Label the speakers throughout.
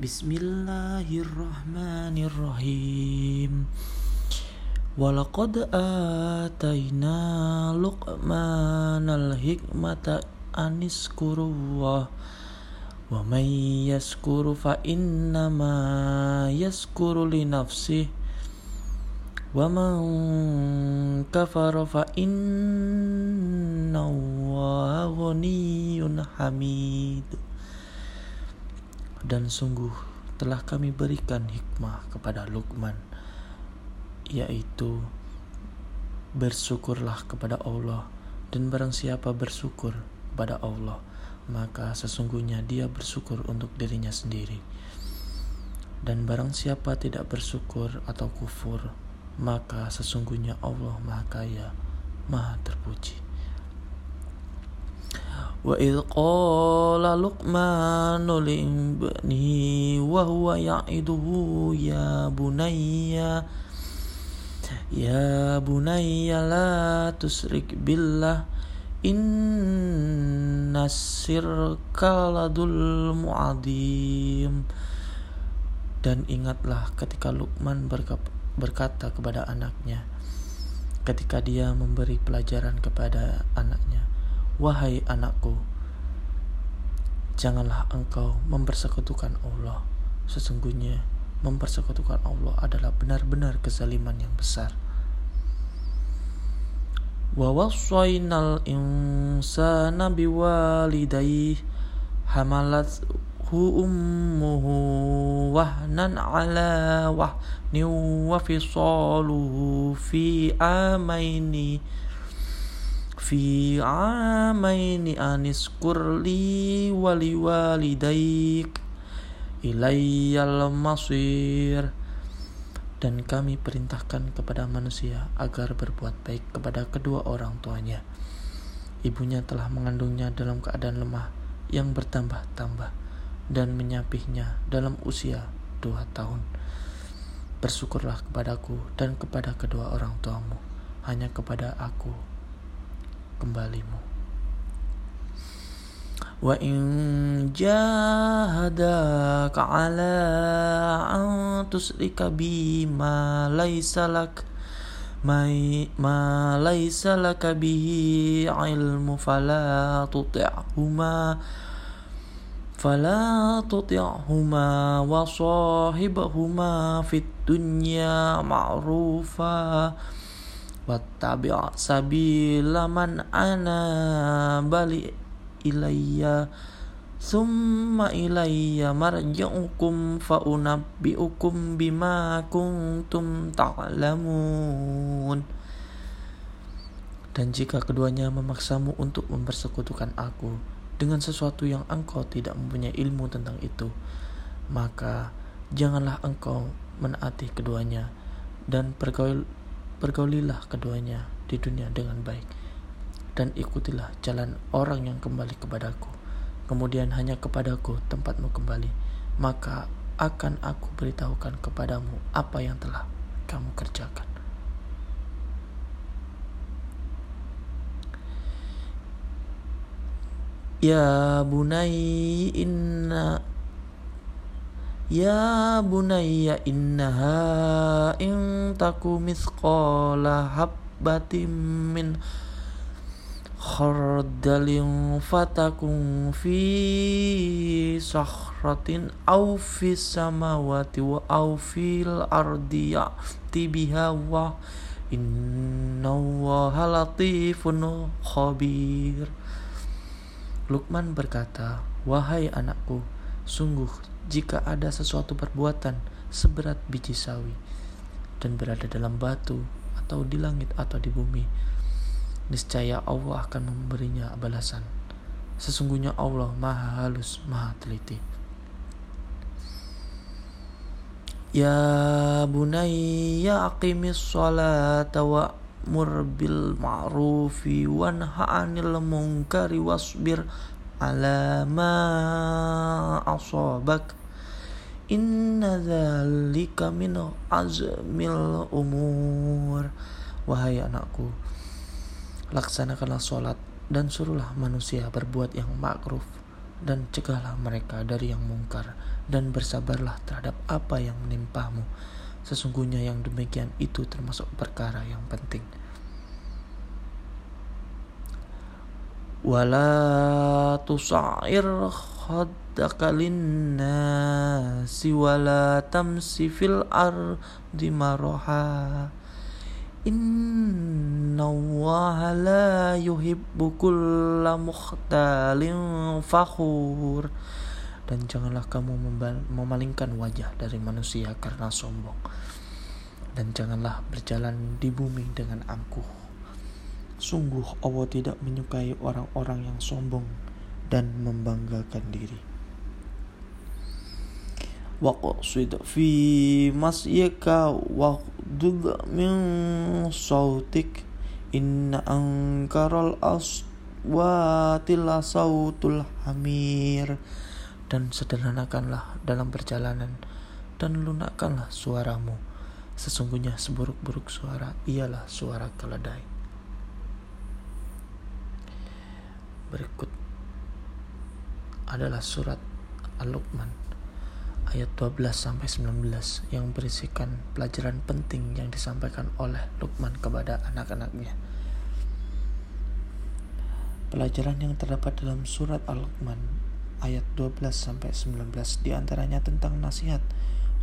Speaker 1: Bismillahirrahmanirrahim. Walaqad atayna Luqmanal hikmata aniskurullah. Wa man yaskuru fa innama yaskuru li nafsih. Wa man kafara fa inna allaha ghaniyun hamid dan sungguh telah kami berikan hikmah kepada Luqman yaitu bersyukurlah kepada Allah. Dan barang siapa bersyukur kepada Allah maka sesungguhnya dia bersyukur untuk dirinya sendiri. Dan barang siapa tidak bersyukur atau kufur maka sesungguhnya Allah Maha Kaya Maha Terpuji وإذ قال لقمان لابنه وهو يعده يا بني يا بني لا تشرك بالله إن الشرك لظلم عظيم dan ingatlah ketika Luqman berkata kepada anaknya ketika dia memberi pelajaran kepada anaknya Wahai anakku, janganlah engkau mempersekutukan Allah. Sesungguhnya mempersekutukan Allah adalah benar-benar kezaliman yang besar. Biwalidayhi hamalat hu ummuhu wahnan ala wahni wa fisaluhu fi amaini fi amaini anis kurli wali walidaik ilayyal masir dan kami perintahkan kepada manusia agar berbuat baik kepada kedua orang tuanya. Ibunya telah mengandungnya dalam keadaan lemah yang bertambah-tambah dan menyapihnya dalam usia dua tahun. Bersyukurlah kepadaku dan kepada kedua orang tuamu, hanya kepada aku kembalimu. وإن جاهداك على أن تشرك بي ما ليس لك ما ليس لك به علم فلا تطعهما فلا تطعهما وصاحبهما في الدنيا معروفا wattabi' sabila man ana bali ilayya summa ilayya marji'ukum fa unabbi'ukum bima kuntum ta'lamun dan jika keduanya memaksamu untuk mempersekutukan aku dengan sesuatu yang engkau tidak mempunyai ilmu tentang itu maka janganlah engkau menaati keduanya dan pergaul Pergaulilah keduanya di dunia dengan baik dan ikutilah jalan orang yang kembali kepadaku. Kemudian hanya kepadaku tempatmu kembali. Maka akan aku beritahukan kepadamu apa yang telah kamu kerjakan. Ya bunai inna Ya bunayya innaha in taku mithqala habbatin min khardalin fatakun fi sakhratin aw fi samawati wa aw fil ardi ya'ti biha wa inna allaha latifun khabir. Lukman berkata, Wahai anakku, sungguh jika ada sesuatu perbuatan seberat biji sawi dan berada dalam batu atau di langit atau di bumi, niscaya Allah akan memberinya balasan. Sesungguhnya Allah maha halus, maha teliti. Ya bunayya aqimis salata wa mur bil ma'rufi wanha 'anil munkari wasbir ala ma Inna dzalika min azmil umur. Wahai anakku, laksanakanlah sholat dan suruhlah manusia berbuat yang makruf dan cegahlah mereka dari yang mungkar dan bersabarlah terhadap apa yang menimpamu. Sesungguhnya yang demikian itu termasuk perkara yang penting. Wala tusa'ir wala tamsi fil ardi. Inna la yuhibbu dan janganlah kamu memalingkan wajah dari manusia karena sombong. Dan janganlah berjalan di bumi dengan angkuh. Sungguh Allah tidak menyukai orang-orang yang sombong dan membanggakan diri waqsid fi masyika waqdud min sautik inna ankaral aswati la sautul hamir dan sederhanakanlah dalam perjalanan dan lunakkanlah suaramu. Sesungguhnya seburuk-buruk suara ialah suara keledai. Berikut adalah surat Al-Luqman ayat 12 sampai 19 yang berisikan pelajaran penting yang disampaikan oleh Luqman kepada anak-anaknya. Pelajaran yang terdapat dalam surat Al-Luqman ayat 12 sampai 19 di antaranya tentang nasihat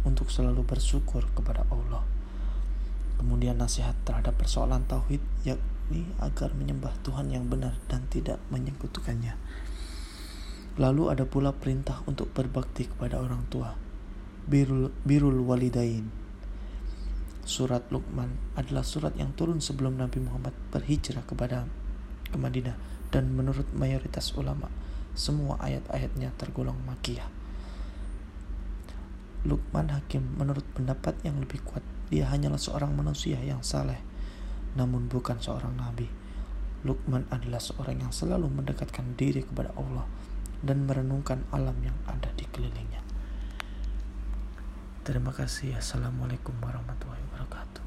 Speaker 1: untuk selalu bersyukur kepada Allah. Kemudian nasihat terhadap persoalan tauhid yakni agar menyembah Tuhan yang benar dan tidak menyekutukannya. Lalu ada pula perintah untuk berbakti kepada orang tua. Birul, birul walidain. Surat Luqman adalah surat yang turun sebelum Nabi Muhammad berhijrah kepada ke Madinah dan menurut mayoritas ulama semua ayat-ayatnya tergolong makiyah. Lukman Hakim menurut pendapat yang lebih kuat, dia hanyalah seorang manusia yang saleh, namun bukan seorang nabi. Lukman adalah seorang yang selalu mendekatkan diri kepada Allah dan merenungkan alam yang ada di kelilingnya. Terima kasih. Assalamualaikum warahmatullahi wabarakatuh.